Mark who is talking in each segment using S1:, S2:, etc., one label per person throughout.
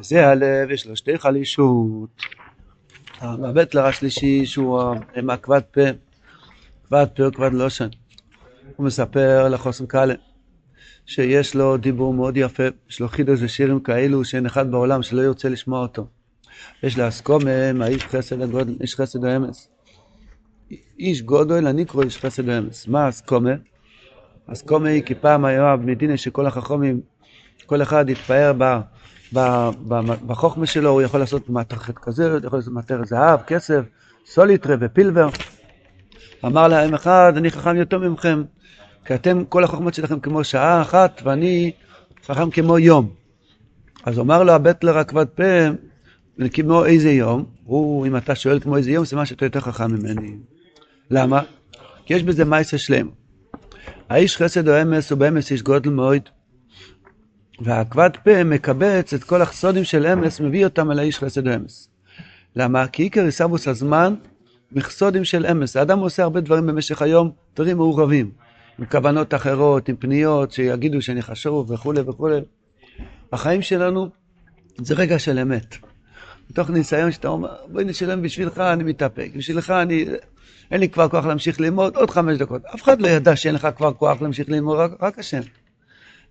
S1: וזה הלב, יש לו שתי חלישות. הבטלר השלישי שהוא עם הכבד פה, כבד פה או כבד לושן. הוא מספר לחוסן קאלה שיש לו דיבור מאוד יפה, יש לו חידוש ושירים כאלו שאין אחד בעולם שלא ירצה לשמוע אותו. יש להסכומם, האיש חסד הגודל, איש חסד האמס. איש גודל, אני קורא איש חסד האמס. מה אסכומה? אסכומה היא כי פעם היה מדינה שכל החכמים, כל אחד יתפאר ב... בחוכמה שלו הוא יכול לעשות מתכת כזה, הוא יכול לעשות מתכת זהב, כסף, סוליטרה ופילבר. אמר להם אחד, אני חכם יותר ממכם, כי אתם, כל החוכמות שלכם כמו שעה אחת, ואני חכם כמו יום. אז אמר לו הבטלר הכבד פה, כמו איזה יום, הוא, אם אתה שואל כמו איזה יום, מה שאתה יותר חכם ממני. למה? כי יש בזה מייסה שלם. האיש חסד או אמס הוא באמס איש גודל מאוד, והכבד פה מקבץ את כל החסודים של אמס, מביא אותם על האיש חסד אמס. למה? כי עיקר יסבוס הזמן מחסודים של אמס. האדם עושה הרבה דברים במשך היום, דברים מעורבים, עם כוונות אחרות, עם פניות, שיגידו שאני חשוב וכולי וכולי. החיים שלנו זה רגע של אמת. מתוך ניסיון שאתה אומר, בואי נשלם בשבילך, אני מתאפק, בשבילך אני, אין לי כבר כוח להמשיך ללמוד, עוד חמש דקות. אף אחד לא ידע שאין לך כבר כוח להמשיך ללמוד, רק, רק השם.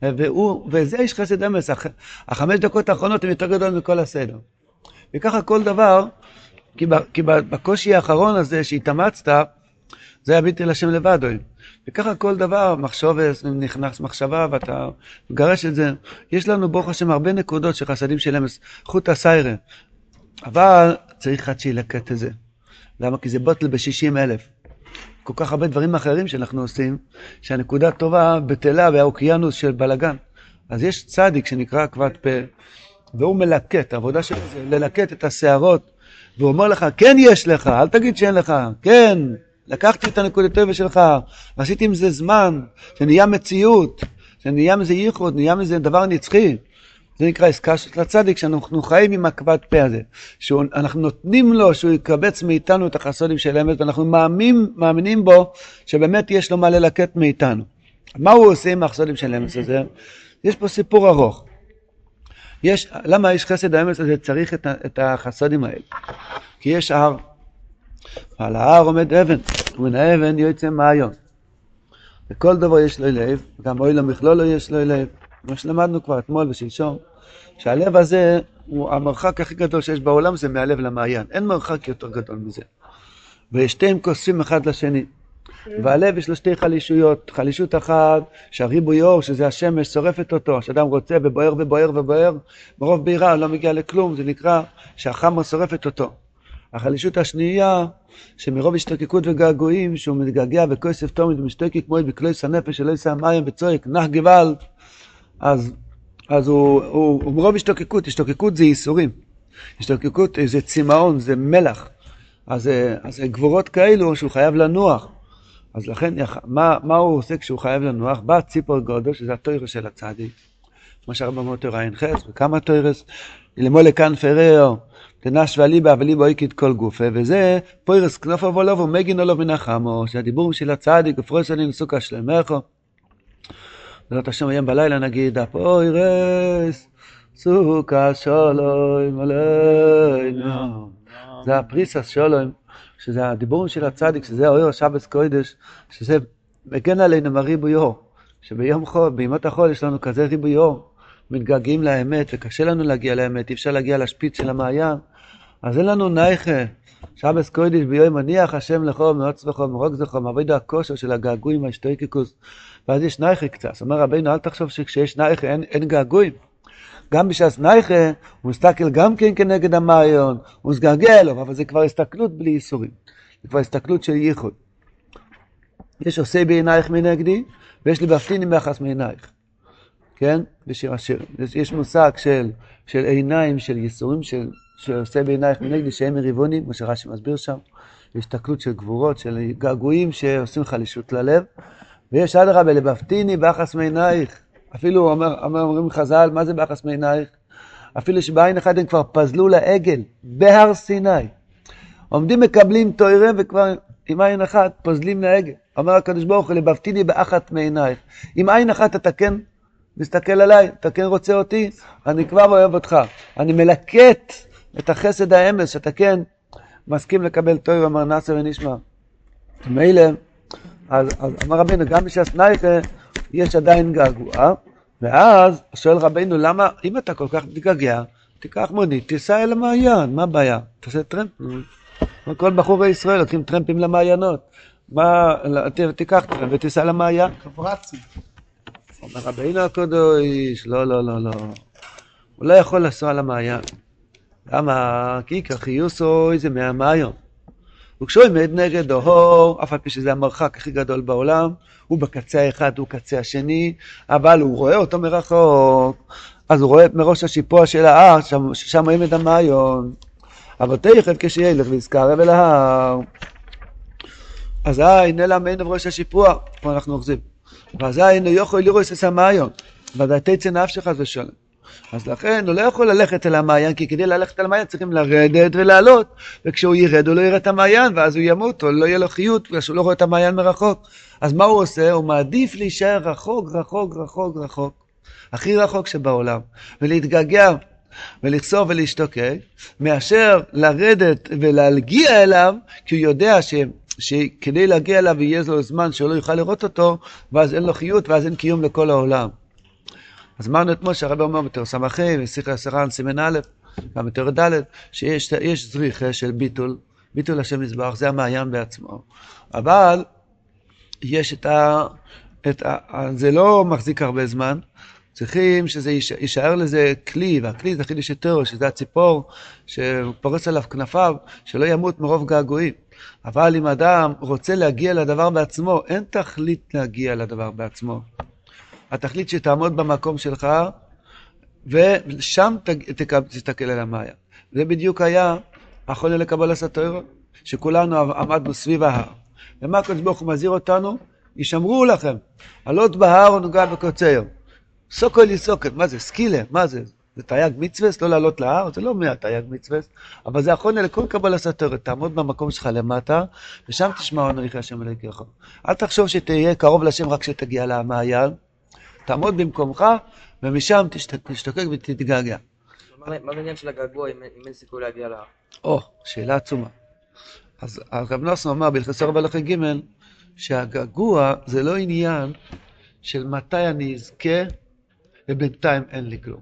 S1: והוא, וזה איש חסד אמס, הח, החמש דקות האחרונות הן יותר גדולות מכל הסדר. וככה כל דבר, כי, ב, כי בקושי האחרון הזה שהתאמצת, זה היה בלתי לשם לבד. וככה כל דבר, מחשובס, נכנס מחשבה ואתה מגרש את זה. יש לנו ברוך השם הרבה נקודות של חסדים של אמס, חוט הסיירה. אבל צריך אחד שילקט את זה. למה? כי זה בוטל ב-60 אלף. כל כך הרבה דברים אחרים שאנחנו עושים, שהנקודה טובה בטלה והאוקיינוס של בלגן. אז יש צדיק שנקרא כבד פה, והוא מלקט, העבודה שלו זה ללקט את השערות, והוא אומר לך, כן יש לך, אל תגיד שאין לך, כן, לקחתי את הנקודת טבע שלך, ועשיתי עם זה זמן, שנהיה מציאות, שנהיה מזה ייחוד, נהיה מזה דבר נצחי. זה נקרא עסקה של הצדיק, שאנחנו חיים עם הכבד פה הזה, שאנחנו נותנים לו שהוא יקבץ מאיתנו את החסודים של האמת, ואנחנו מאמין, מאמינים בו שבאמת יש לו מה ללקט מאיתנו. מה הוא עושה עם החסודים של האמת הזה? יש פה סיפור ארוך. יש, למה איש חסד האמץ הזה צריך את, את החסודים האלה? כי יש הר, ועל ההר עומד אבן, ומן האבן יוצא מעיון. וכל דבר יש לו לב, גם אוי למכלולו יש לו לב. כמו שלמדנו כבר אתמול ושלשום, שהלב הזה הוא המרחק הכי גדול שיש בעולם זה מהלב למעיין, אין מרחק יותר גדול מזה. ושתיהם כוספים אחד לשני. והלב יש לו שתי חלישויות, חלישות אחת שהריבוי אור, שזה השמש, שורפת אותו, שאדם רוצה ובוער ובוער ובוער, מרוב בעירה לא מגיע לכלום, זה נקרא שהחמר שורפת אותו. החלישות השנייה, שמרוב השתוקקות וגעגועים, שהוא מתגעגע וכוסף תומד ומשתוקק כמו בקלויס הנפש שלא יישא מים וצועק, נח גוואלד, אז, אז הוא, הוא, הוא מרוב השתוקקות, השתוקקות זה ייסורים, השתוקקות זה צמאון, זה מלח, אז, אז גבורות כאלו שהוא חייב לנוח. אז לכן, מה, מה הוא עושה כשהוא חייב לנוח? בא ציפור גודו, שזה התוירס של הצדיק, כמו שהרבה מאוד תורה אין חס, וכמה תוירס, למול לכאן פרר, תנש ואליבא וליבו איקית כל גופה, וזה פוירס כנופו ולובו מגין עליו מנחמו, שהדיבורים של הצדיק, ופרוס אני נסוקה שלמךו. בעזרת השם היום בלילה נגיד, הפוירס, סוכה שולוים עלינו. זה הפריסס שולוים, שזה הדיבורים של הצדיק, שזה האויר השבס קוידש, שזה מגן עלינו מריבוי אור. שביום חול, בימות החול יש לנו כזה ריבוי אור, מתגעגעים לאמת וקשה לנו להגיע לאמת, אי אפשר להגיע לשפיץ של המעיין, אז אין לנו נייכה. שבס קוידיש ביום מניח השם לכו מעוץ וכו מרוק זכו מעביד הכושר של הגעגועים ההשתויקיקוס ואז יש נייכה קצת. אומר רבינו אל תחשוב שכשיש נייכה אין, אין געגועים. גם בשעת נייכה הוא מסתכל גם כן כנגד המעיון, הוא מסגעגע אליו, אבל זה כבר הסתכלות בלי ייסורים. זה כבר הסתכלות של ייחוד. יש עושה בעינייך מנגדי, ויש לי בפתינים ביחס מעינייך. כן? בשיר השיר. יש מושג של, של עיניים, של ייסורים, של, שעושה בעינייך מנגדי, שהם מריבונים, כמו שרש"י מסביר שם. יש הסתכלות של גבורות, של געגועים שעושים חלישות ללב. ויש אדרבה לבפתיני באחס מעינייך. אפילו אומר, אומר, אומרים חז"ל, מה זה באחס מעינייך? אפילו שבעין אחת הם כבר פזלו לעגל, בהר סיני. עומדים מקבלים תוירה וכבר עם עין אחת פוזלים לעגל. אומר הקדוש ברוך הוא, לבפתיני באחת מעינייך. עם עין אחת אתה כן מסתכל עליי, אתה כן רוצה אותי, אני כבר אוהב אותך. אני מלקט את החסד האמס, שאתה כן מסכים לקבל טוב, אמר נאסר ונשמע. מילא, אז, אז אמר רבינו, גם בש"ס נייכה יש עדיין געגוע, ואז שואל רבינו, למה, אם אתה כל כך מתגעגע, תיקח מונית, תיסע אל המעיין, מה הבעיה? תעשה טרמפ. כל בחור בישראל לוקחים טרמפים למעיינות. מה, תיקח טרמפ ותיסע למעיין.
S2: קברצי.
S1: אומר רבינו הקדוש, לא, לא, לא, לא. הוא לא יכול לנסוע למעיין. למה? כי כחיוסו איזה מהמעיון. וכשהוא עומד נגד אוהור, אף על פי שזה המרחק הכי גדול בעולם, הוא בקצה האחד, הוא קצה השני, אבל הוא רואה אותו מרחוק, אז הוא רואה מראש השיפוע של ההר, ששם עומד המעיון. אבל תכף כשילך ויזכר אל ההר. אזי נעלם עיניו ראש השיפוע, פה אנחנו אוחזים. ואזי אינו יכול לראות את המעיון, ודאי תצא נפשך חס ושלום. אז לכן הוא לא יכול ללכת אל המעיין, כי כדי ללכת אל המעיין צריכים לרדת ולעלות, וכשהוא ירד הוא לא יראה את המעיין, ואז הוא ימות, או לא יהיה לו חיות, בגלל שהוא לא רואה את המעיין מרחוק. אז מה הוא עושה? הוא מעדיף להישאר רחוק, רחוק, רחוק, רחוק, הכי רחוק שבעולם, ולהתגעגע ולכסוף ולהשתוקק, מאשר לרדת ולהגיע אליו, כי הוא יודע ש... שכדי להגיע אליו יהיה לו זמן שהוא לא יוכל לראות אותו, ואז אין לו חיות ואז אין קיום לכל העולם. אז אמרנו אתמול שהרב אומר בתור ס"ה, ושיחה עשרה סימן א', גם בתור ד', שיש זריחה של ביטול, ביטול השם מזבח, זה המעיין בעצמו. אבל יש את ה... את ה... זה לא מחזיק הרבה זמן, צריכים שזה יישאר לזה כלי, והכלי זה חידוש יותר, שזה הציפור שפורס עליו כנפיו, שלא ימות מרוב געגועים. אבל אם אדם רוצה להגיע לדבר בעצמו, אין תכלית להגיע לדבר בעצמו. התכלית שתעמוד במקום שלך, ושם תסתכל על המאיה. זה בדיוק היה החולה לקבל הסתוירו, שכולנו עמדנו סביב ההר. ומה הקדוש ברוך הוא מזהיר אותנו? ישמרו לכם, עלות בהר ונוגע בקוצר. סוקול יסוקל, מה זה? סקילה, מה זה? זה תייג מצווה, לא לעלות להר, זה לא מהתייג מצווה, אבל זה אחרונה לכל קבלה סתרת, תעמוד במקום שלך למטה, ושם תשמע עונריך השם אלוהיך. אל תחשוב שתהיה קרוב לשם רק כשתגיע למעיין, תעמוד במקומך, ומשם תשתוקק ותתגעגע.
S3: מה העניין של הגעגוע אם אין סיכוי להגיע להר?
S1: או, שאלה עצומה. אז הרב נוסון אמר בהלכס ארבע לחי ג' שהגעגוע זה לא עניין של מתי אני אזכה ובינתיים אין לי כלום.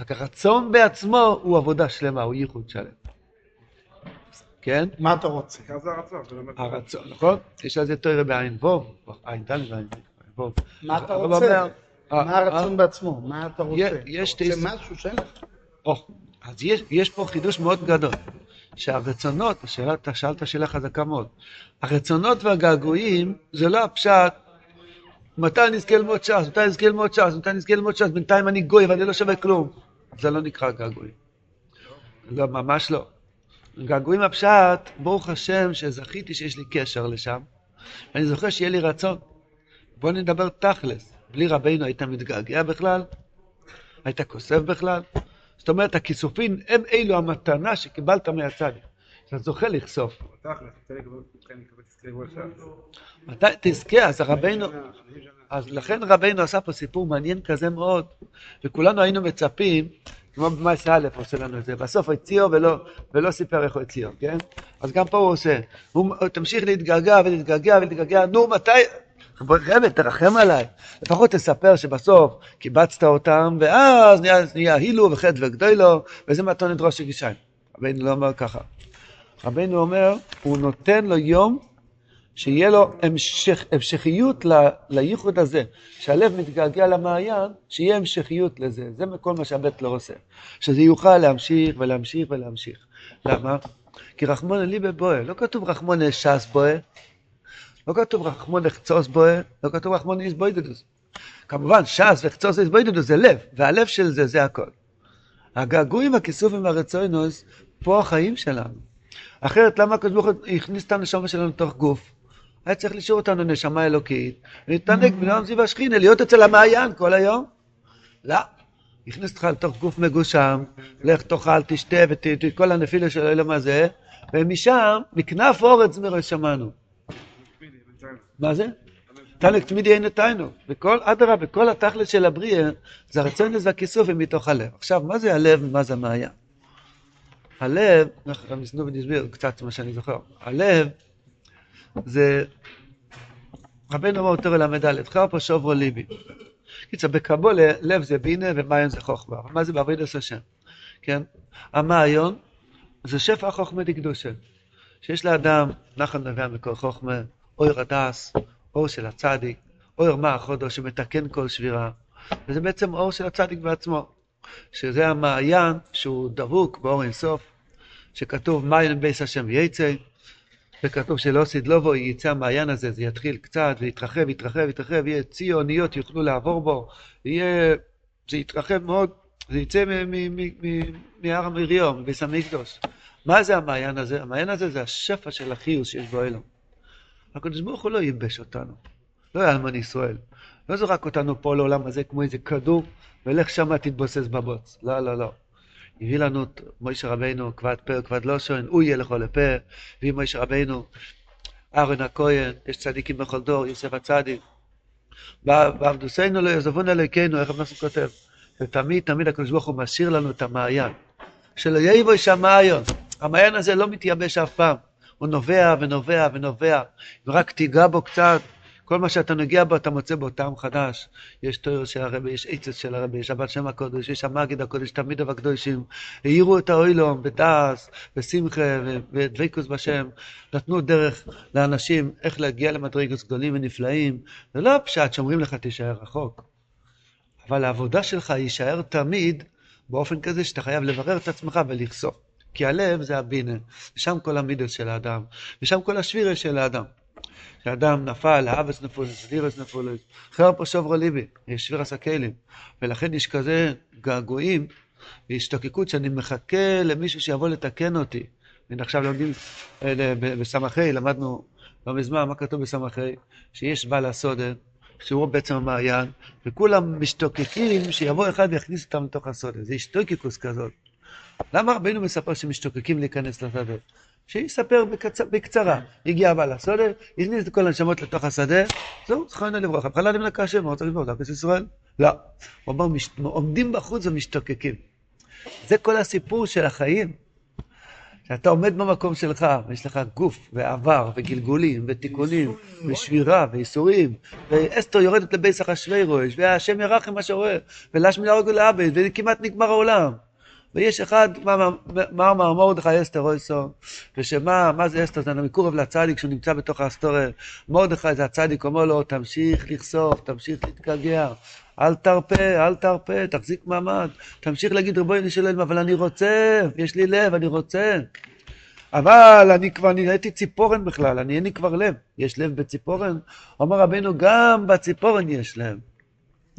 S1: רק הרצון בעצמו הוא עבודה שלמה, הוא ייחוד שלם. כן?
S2: מה אתה רוצה?
S4: זה הרצון.
S1: הרצון, נכון? יש על זה תוירה בעין ווב, עין ד' ועין ווב.
S2: מה אתה רוצה?
S1: אומר, אה,
S2: מה הרצון
S1: אה?
S2: בעצמו? מה אתה רוצה?
S1: יש
S2: משהו שאין לך.
S1: אז יש, יש פה חידוש מאוד גדול, שהרצונות, השאלה, אתה שאלת שאלה חזקה מאוד, הרצונות והגעגועים זה לא הפשט, מתי נזכה ללמוד ש"ס, מתי נזכה ללמוד ש"ס, מתי נזכה ללמוד ש"ס, בינתיים אני גוי ואני לא שווה כלום. זה לא נקרא געגועים. לא, ממש לא. געגועים הפשט, ברוך השם שזכיתי שיש לי קשר לשם, ואני זוכר שיהיה לי רצון. בוא נדבר תכלס. בלי רבינו היית מתגעגע בכלל? היית כוסף בכלל? זאת אומרת, הכיסופים הם אלו המתנה שקיבלת מהצד. אתה זוכה לכסוף. מתי תזכה? אז רבינו, אז לכן רבינו עשה פה סיפור מעניין כזה מאוד, וכולנו היינו מצפים, כמו במאס א' עושה לנו את זה, בסוף הציעו ולא, ולא סיפר איך הוא הציעו, כן? אז גם פה הוא עושה, הוא הוא תמשיך להתגעגע ולהתגעגע ולהתגעגע, נו מתי, רבי תרחם עליי, לפחות תספר שבסוף קיבצת אותם, ואז נהיה, נהיה הילו וחטא וגדולו, וזה מתונת ראש הגישיים. רבינו לא אומר ככה. רבינו אומר, הוא נותן לו יום שיהיה לו המשך, המשכיות ל- לייחוד הזה, שהלב מתגעגע למעיין, שיהיה המשכיות לזה. זה כל מה שהבית לא עושה. שזה יוכל להמשיך ולהמשיך ולהמשיך. למה? כי רחמונה ליבה בואה, לא כתוב רחמונה ש"ס בואה, לא כתוב רחמונה חצוס בואה, לא כתוב רחמונה איזבוידדוס. כמובן, ש"ס וחצוס איזבוידדוס זה לב, והלב של זה זה הכל. הגעגועים, הכיסופים והרצוינוס, פה החיים שלנו. אחרת למה הקדוש ברוך הוא הכניס את הנשמה שלנו לתוך גוף? היה צריך לשאול אותנו נשמה אלוקית, ולהתענג בנועם זיו השכינה, להיות אצל המעיין כל היום. לא. הכניס אותך לתוך גוף מגושם, לך תאכל, תשתה וכל הנפילה של האלם הזה, ומשם, מכנף אורץ מראש שמענו. מה זה? תנק תמידי אין נתנו. וכל, אדרבה, בכל התכלת של הבריאה, זה הרצונס והכיסוף הם מתוך הלב. עכשיו, מה זה הלב ומה זה המעיין? הלב, רבי סנובין הסביר קצת מה שאני זוכר, הלב זה, רבנו יותר ל"ד, חרפה שוברו ליבי. קיצר, בקבולה, לב זה בינה ומעיין זה חוכמה. מה זה בעבודת השם? כן? המעיון זה שפע חוכמה דקדושה. שיש לאדם נחל נובע מכל חוכמה, אור הדס, אור של הצדיק, מה החודו שמתקן כל שבירה. וזה בעצם אור של הצדיק בעצמו. שזה המעיין שהוא דבוק באור אינסוף, שכתוב מעיין בייס השם יצא, וכתוב שלא סדלובו יצא המעיין הזה, זה יתחיל קצת ויתרחב, יתרחב, יתרחב, יהיה צי אוניות יוכלו לעבור בו, יהיה, זה יתרחב מאוד, זה יצא מהר המריום, מביס המקדוש. מה זה המעיין הזה? המעיין הזה זה השפע של החיוס שיש בו אלו. הקדוש ברוך הוא לא ייבש אותנו, לא היה אלמן ישראל. לא זרק אותנו פה לעולם הזה כמו איזה כדור, ולך שמה תתבוסס בבוץ. לא, לא, לא. הביא לנו את מוישה רבינו, כבד פה, כבד לא שואן, הוא יהיה לכל לפה, הביא מוישה רבינו, אהרון הכהן, יש צדיקים בכל דור, יוסף הצדיק. בעבדוסנו לא יעזבון אלוהיכנו, איך אנחנו כותב? ותמיד תמיד הקדוש ברוך הוא משאיר לנו את המעיין. שלא יבוא שמעיון. המעיין הזה לא מתייבש אף פעם. הוא נובע ונובע ונובע, ורק תיגע בו קצת, כל מה שאתה נוגע בו אתה מוצא בו טעם חדש. יש תואר של הרבי, יש עצת של הרבי, יש הבת שם הקודש, יש המגיד הקודש, תמיד הקדושים. העירו את האוילום בדס, בשמחה ודבקוס בשם. נתנו דרך לאנשים איך להגיע למדרגות גדולים ונפלאים. זה לא פשט שאומרים לך תישאר רחוק. אבל העבודה שלך יישאר תמיד באופן כזה שאתה חייב לברר את עצמך ולחשוף. כי הלב זה הבינה, ושם כל המידות של האדם, ושם כל השבירה של האדם. כשאדם נפל, האבס נפולס, לירס נפולס, חרפו שוברו ליבי, יש שבירס הכלים. ולכן יש כזה געגועים והשתוקקות שאני מחכה למישהו שיבוא לתקן אותי. הנה עכשיו לומדים אה, בסמכי, למדנו לא מזמן, מה כתוב בסמכי? שיש בעל הסודר, שהוא בעצם המעיין, וכולם משתוקקים שיבוא אחד ויכניס אותם לתוך הסודר. זה השתוקקוס כזאת. למה רבינו מספר שמשתוקקים להיכנס לשדה? שיספר בקצ... בקצרה. הגיע בעל הסודה, הכניס את כל הנשמות לתוך השדה, זהו, זכרנו לברכה. בכלל מן הקשה, מה רוצה לשבור? דרכס ישראל? לא. הוא אמר, מש... עומדים בחוץ ומשתוקקים. זה כל הסיפור של החיים. שאתה עומד במקום שלך, ויש לך גוף, ועבר, וגלגולים, ותיקונים, ושבירה, וייסורים, ואסתר יורדת לבייס אחשוורוש, והשם ירחם מה שרואה, ולשמי להרוג ולעבד, וכמעט נגמר העולם. ויש אחד, מה אמר מרדכי אסתר אויסו, ושמה, מה זה אסתר? זה מקורב לצדיק שהוא נמצא בתוך האסתוריה. מרדכי זה הצדיק, אומר לו, תמשיך לחשוף, תמשיך להתגעגע, אל תרפה, אל תרפה, תחזיק מעמד, תמשיך להגיד רבוני של אלוהים, אבל אני רוצה, יש לי לב, אני רוצה. אבל אני כבר, אני נהייתי ציפורן בכלל, אני אין לי כבר לב. יש לב בציפורן? אומר רבנו, גם בציפורן יש לב.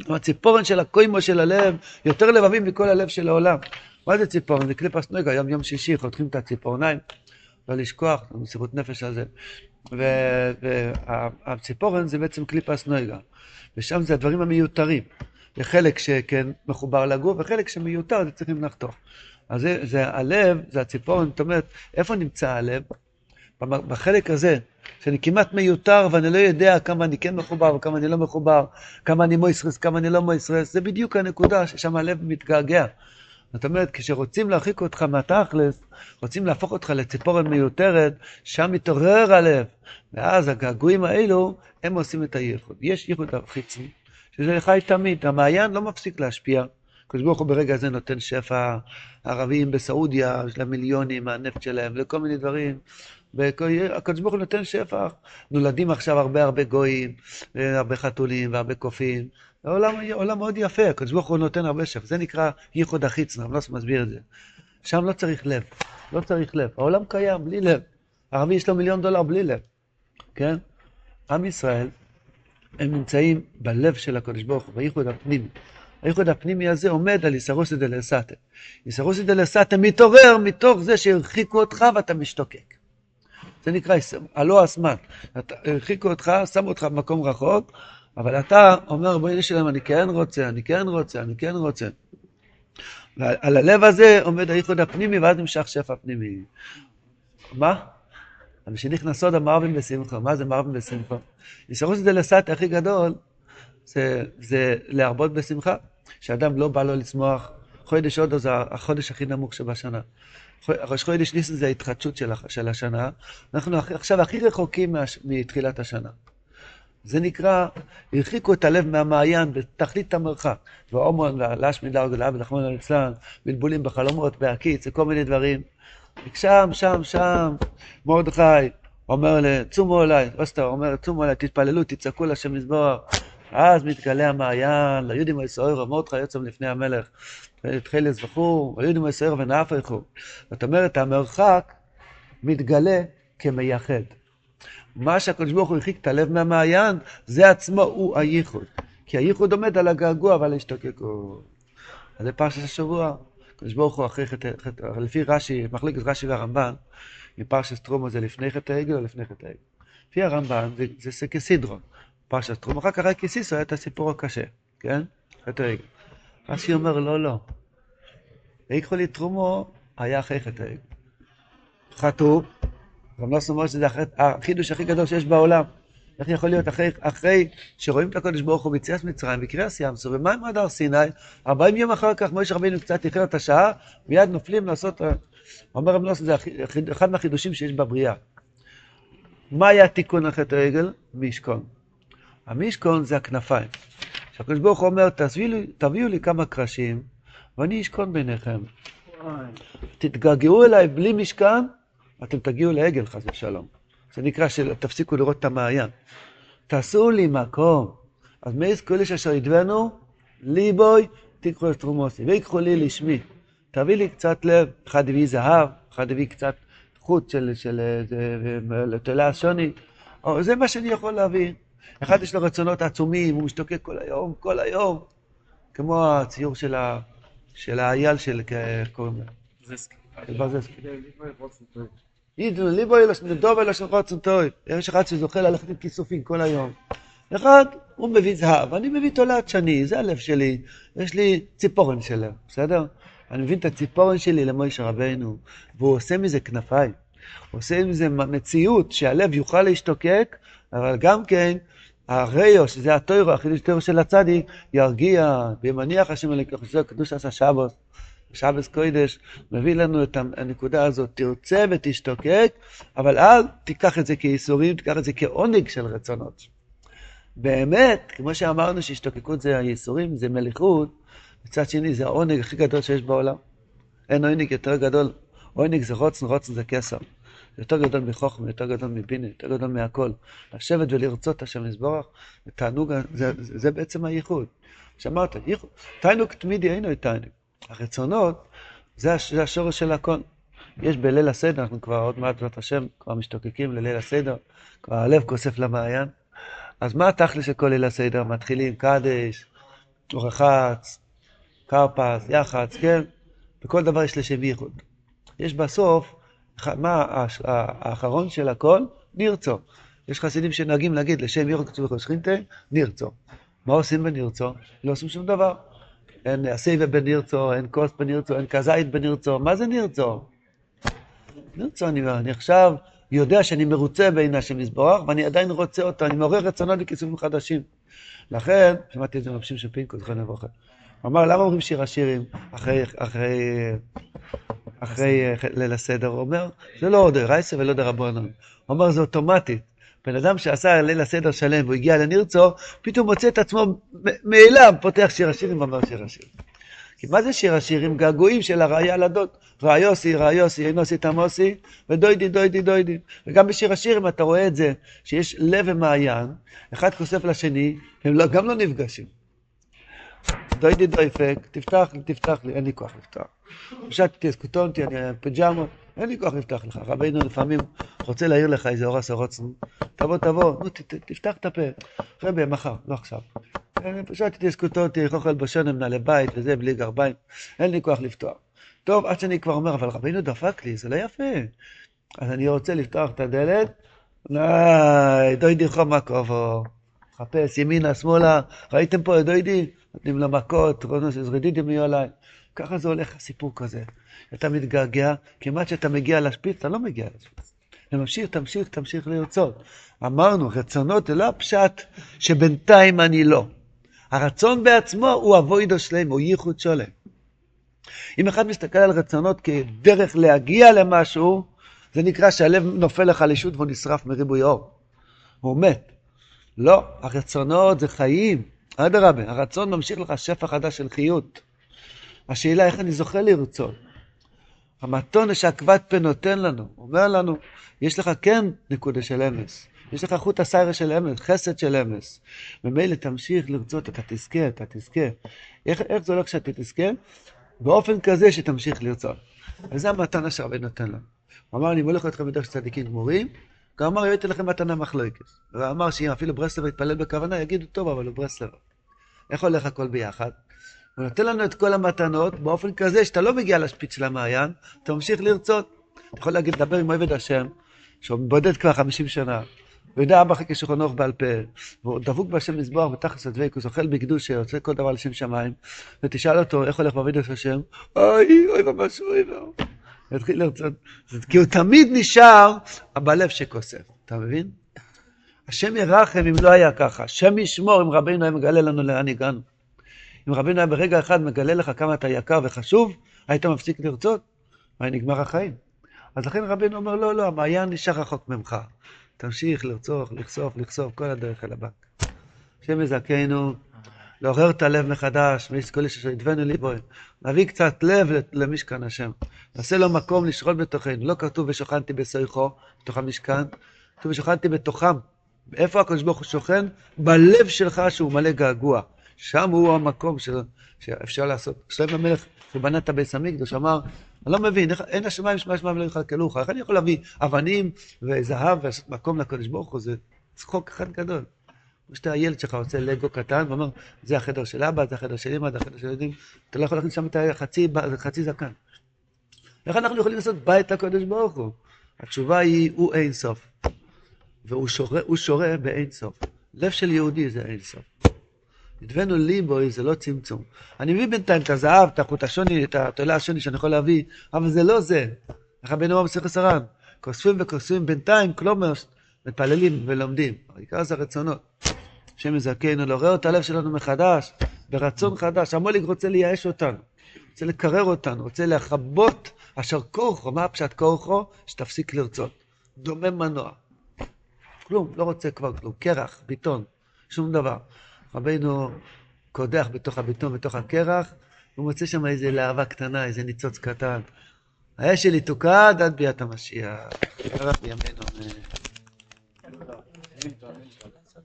S1: הציפורן של הקוימו של הלב יותר לבבים מכל הלב של העולם. מה זה ציפורן? זה קליפס נגה, היום יום שישי חותכים את הציפורניים, לא לשכוח, מסירות נפש על זה. והציפורן זה בעצם קליפס נגה, ושם זה הדברים המיותרים. זה חלק שכן מחובר לגוף, וחלק שמיותר, זה צריכים לחתוך. אז זה, זה הלב, זה הציפורן, זאת אומרת, איפה נמצא הלב? בחלק הזה, שאני כמעט מיותר ואני לא יודע כמה אני כן מחובר וכמה אני לא מחובר, כמה אני מויסרס, כמה אני לא מויסרס, זה בדיוק הנקודה ששם הלב מתגעגע. זאת אומרת, כשרוצים להרחיק אותך מהתכלס, רוצים להפוך אותך לציפורן מיותרת, שם מתעורר הלב. ואז הגעגועים האלו, הם עושים את הייחוד. יש ייחוד חיצי, שזה חי תמיד, המעיין לא מפסיק להשפיע. הקדוש ברוך הוא ברגע הזה נותן שפע, ערבים בסעודיה, יש להם מיליונים מהנפט שלהם, לכל מיני דברים. והקדוש ברוך הוא נותן שפע. נולדים עכשיו הרבה הרבה גויים, הרבה חתולים והרבה קופים, עולם, עולם מאוד יפה, הקדוש ברוך הוא נותן הרבה שפע, זה נקרא ייחוד החיצנה, לא מסביר את זה. שם לא צריך לב, לא צריך לב. העולם קיים בלי לב. ערבי יש לו מיליון דולר בלי לב, כן? עם ישראל, הם נמצאים בלב של הקדוש ברוך הוא, בייחוד הפנימי. הייחוד הפנימי הזה עומד על איסרוסי דלסתא. איסרוסי דלסתא מתעורר מתוך זה שהרחיקו אותך ואתה משתוקק. זה נקרא הלא אסמן. הרחיקו אותך, שמו אותך במקום רחוק, אבל אתה אומר, בואי נשלם, אני כן רוצה, אני כן רוצה, אני כן רוצה. ועל הלב הזה עומד הייחוד הפנימי, ואז נמשך שפע פנימי. מה? אבל שנכנסות המרבים בשמחו, מה זה מרבים בשמחו? ישרוס זה לסט הכי גדול, זה, זה להרבות בשמחה, שאדם לא בא לו לשמוח, חודש הודו זה החודש הכי נמוך שבשנה. ראש חודש ניסן זה ההתחדשות של, של השנה, אנחנו עכשיו הכי רחוקים מתחילת השנה. זה נקרא, הרחיקו את הלב מהמעיין בתכלית המרחק. והומון והלשמי לארגלה ולחמון הליצלן, בלבולים בחלומות, בהקיץ, וכל מיני דברים. שם, שם, שם, מרדכי אומר צומו אליי, סתם, אומר צומו אליי, תתפללו, תצעקו לשם מזבוח. אז מתגלה המעיין, ליהודים הישראל, מרדכי יוצא לפני המלך. תחילס וכו', היהודים הישראל ונהפכו. זאת אומרת, המרחק מתגלה כמייחד. מה שהקדוש ברוך הוא הרחיק את הלב מהמעיין, זה עצמו הוא הייחוד. כי הייחוד עומד על הגעגוע ועל ההשתוקקות. אז זה פרשת השבוע. הקדוש ברוך הוא אחרי חטא, לפי רש"י, מחלקת רש"י והרמב"ן, מפרשת תרומו זה לפני חטא העגל או לפני חטא העגל. לפי הרמב"ן זה, זה כסדרון. פרשת תרומו, אחר כך כסיסו היה את הסיפור הקשה, כן? חטא העגל. רש"י אומר, לא, לא. איקחו לי תרומו היה אחרי חטא העגל. חטאו, רב נוסון אומר שזה החידוש הכי גדול שיש בעולם. איך יכול להיות אחרי, אחרי שרואים את הקודש ברוך הוא ביציאת מצרים וקריאס ים סוף ומים עד הר סיני, 40 יום אחר כך מוישה רבינו קצת איחר את השעה, מיד נופלים לעשות, אומר רב נוסון, זה אחד מהחידושים שיש בבריאה. מה היה תיקון החטא העגל? מישכון. המשכון זה הכנפיים. שהקדוש ברוך הוא אומר, לי, תביאו לי כמה קרשים ואני אשכון ביניכם. תתגעגעו אליי בלי משכן, אתם תגיעו לעגל חס ושלום. זה נקרא שתפסיקו לראות את המעיין. תעשו לי מקום. אז מי קודש אשר ידבנו, ליבוי תיקחו את תרומוסי, ויקחו לי לשמי. תביא לי קצת לב, אחד הביא זהב, אחד הביא קצת חוט של, של, לתולה שוני. זה מה שאני יכול להביא. אחד יש לו רצונות עצומים, הוא משתוקק כל היום, כל היום, כמו הציור של, ה, של האייל של, איך קוראים לו? זסקי. ברזסקי. ידעו ליבו אלוש מדוב אלוש רצון טוב. יש אחד שזוכה ללכת עם כיסופים כל היום. אחד, הוא מביא זהב, אני מביא תולעת שני, זה הלב שלי. יש לי ציפורן של לב, בסדר? אני מבין את הציפורן שלי למוישה רבנו, והוא עושה מזה כנפיים. הוא עושה מזה מציאות שהלב יוכל להשתוקק, אבל גם כן, הריו, שזה הטוירו, החידוש טוירו של הצדיק, ירגיע, וימניח השם אלוקיך, שזה קדוש עשה שבוס. שבס קוידש מביא לנו את הנקודה הזאת, תרצה ותשתוקק, אבל אל תיקח את זה כייסורים, תיקח את זה כעונג של רצונות. באמת, כמו שאמרנו שהשתוקקות זה הייסורים, זה מליכות, מצד שני זה העונג הכי גדול שיש בעולם. אין עונג יותר גדול, עונג זה רוצן, רוצן זה כסר. יותר גדול מחוכמה, יותר גדול מבינה, יותר גדול מהכל. לשבת ולרצות השם תענוג, זה, זה, זה בעצם הייחוד. שאמרת, תענוג תמידי אינו תענוג. הרצונות, זה, זה השורש של הכל. יש בליל הסדר, אנחנו כבר עוד מעט, בעזרת השם, כבר משתוקקים לליל הסדר, כבר הלב כוסף למעיין. אז מה התכלס של כל ליל הסדר? מתחילים קדש, רחץ, קרפס, יח"צ, כן? בכל דבר יש לשם ייחוד. יש בסוף, מה האחרון של הכל? נרצו. יש חסידים שנוהגים להגיד לשם ייחוד כתוב בכל שכינתה, נרצו. מה עושים בנרצו? לא עושים שום דבר. אין אסייבה בנירצו, אין כוס בנירצו, אין כזית בנירצו, מה זה נירצו? נירצו, אני, אני עכשיו יודע שאני מרוצה בעיני השם יזברך, ואני עדיין רוצה אותו, אני מעורר רצונות לכיסופים חדשים. לכן, שמעתי את זה מרשים של פינקו, זכרנו לברכה. הוא אמר, למה אומרים שיר השירים אחרי, אחרי, אחרי ליל הסדר? הוא אומר, זה לא עוד רייסה ולא דרבנון. הוא אומר, זה אוטומטית. בן אדם שעשה ליל הסדר שלם והוא הגיע לנירצו, פתאום מוצא את עצמו מאליו פותח שיר השירים ואומר שיר השירים. כי מה זה שיר השירים? געגועים של הראיה לדוד. ראיוסי, ראיוסי, אינוסי תמוסי, ודוידי, דוידי, דוידי. וגם בשיר השירים אתה רואה את זה, שיש לב ומעיין, אחד כוסף לשני, הם לא, גם לא נפגשים. דוידי דויפק, תפתח לי, תפתח לי, אין לי כוח לפתוח. פשטתי, קוטונתי, אני פיג'מות. אין לי כוח לפתוח לך. רבינו לפעמים רוצה להעיר לך איזה אורס הרוצן. תבוא, תבוא, נו, תפתח את הפה. רבי, מחר, לא עכשיו. פשוט תתעסקותו אותי, אוכל בשונם, נעלי בית וזה, בלי גרביים. אין לי כוח לפתוח. טוב, עד שאני כבר אומר, אבל רבינו דפק לי, זה לא יפה. אז אני רוצה לפתוח את הדלת, די, דוידי חום קרובו. חפש ימינה, שמאלה, ראיתם פה את דוידי? נותנים לו מכות, רונוס זרדידים יהיו עליי. ככה זה הולך הסיפור כזה. אתה מתגעגע, כמעט שאתה מגיע לשפיץ, אתה לא מגיע לשפיץ. וממשיך, תמשיך, תמשיך לרצות. אמרנו, רצונות זה לא הפשט שבינתיים אני לא. הרצון בעצמו הוא אבוידו שלם, הוא ייחוד שולם. אם אחד מסתכל על רצונות כדרך להגיע למשהו, זה נקרא שהלב נופל לחלישות והוא נשרף מריבוי אור. הוא מת. לא, הרצונות זה חיים. אדרבה, הרצון ממשיך לך שפע חדש של חיות. השאלה איך אני זוכה לרצות. המתון שעקבת פה נותן לנו, אומר לנו, יש לך כן נקודה של אמס, יש לך חוט הסיירה של אמס, חסד של אמס. ממילא תמשיך לרצות, אתה תזכה, אתה תזכה. איך, איך זה הולך שאתה תזכה? באופן כזה שתמשיך לרצות. וזה המתנה שהרבה נותן לנו. הוא אמר, אני מולך אתכם בדרך של צדיקים גמורים, גם אמר, הבאתי לכם מתנה מחלוקת. הוא אמר שאם אפילו ברסלב יתפלל בכוונה, יגידו, טוב, אבל הוא ברסלב. איך הולך הכל ביחד? הוא נותן לנו את כל המתנות באופן כזה שאתה לא מגיע לשפיץ של המעיין, אתה ממשיך לרצות. אתה יכול להגיד, לדבר עם עבד השם, שהוא בודד כבר 50 שנה, ויודע אבא חכה שולחן בעל פה, והוא דבוק בהשם מזבוח ותחס הדבקוס, אוכל בקדושה, עושה כל דבר לשם שמיים, ותשאל אותו איך הולך בעבודת השם, אוי, אוי ממש אוי. יתחיל לרצות, כי הוא תמיד נשאר בלב שכוסף, אתה מבין? השם ירחם אם לא היה ככה, השם ישמור אם רבינו היה מגלה לנו לאן הגענו. אם רבינו היה ברגע אחד מגלה לך כמה אתה יקר וחשוב, היית מפסיק לרצות, והיה נגמר החיים. אז לכן רבינו אומר, לא, לא, המעיין נשאר רחוק ממך. תמשיך לרצוח, לכסוף, לכסוף, כל הדרך אל הבנק. השם יזכנו, לעורר את הלב מחדש, כל איש אשר ידבנו ליבו, להביא קצת לב למשכן השם. נעשה לו מקום לשרות בתוכנו. לא כתוב ושוכנתי בסויכו, בתוך המשכן, כתוב ושוכנתי בתוכם. איפה הקדוש ברוך הוא שוכן? בלב שלך שהוא מלא געגוע. שם הוא המקום של, שאפשר לעשות. שלם המלך, שבנה את הבית המקדוש, אמר, אני לא מבין, איך, אין השמיים שמע שמיים לא יכלכלוך, איך אני יכול להביא אבנים וזהב ולעשות מקום לקדוש ברוך הוא, זה צחוק אחד גדול. כמו שאתה הילד שלך עושה לגו קטן ואומר, זה החדר של אבא, זה החדר של אמא, זה החדר של ילדים, אתה לא יכול להכניס שם את החצי, חצי זקן. איך אנחנו יכולים לעשות בית לקדוש ברוך הוא? התשובה היא, הוא אין סוף. והוא שורה, שורה באין סוף. לב של יהודי זה אין סוף. נדבנו ליבוי זה לא צמצום. אני מביא בינתיים את הזהב, את החוט השוני, את התולה השוני שאני יכול להביא, אבל זה לא זה. איך רבנו אמר בסך הסרן? כוספים וכוספים בינתיים, כלומר, מתפללים ולומדים. העיקר זה הרצונות. השם יזכנו, לעורר את הלב שלנו מחדש, ברצון חדש. המוליק רוצה לייאש אותנו, רוצה לקרר אותנו, רוצה לכבות אשר כורחו, מה הפשט כורחו? שתפסיק לרצות. דומם מנוע. כלום, לא רוצה כבר כלום. קרח, ביטון, שום דבר. רבינו קודח בתוך הביטון, בתוך הקרח, הוא מוצא שם איזה להבה קטנה, איזה ניצוץ קטן. האש שלי תוקד עד ביאת המשיח. ימינו.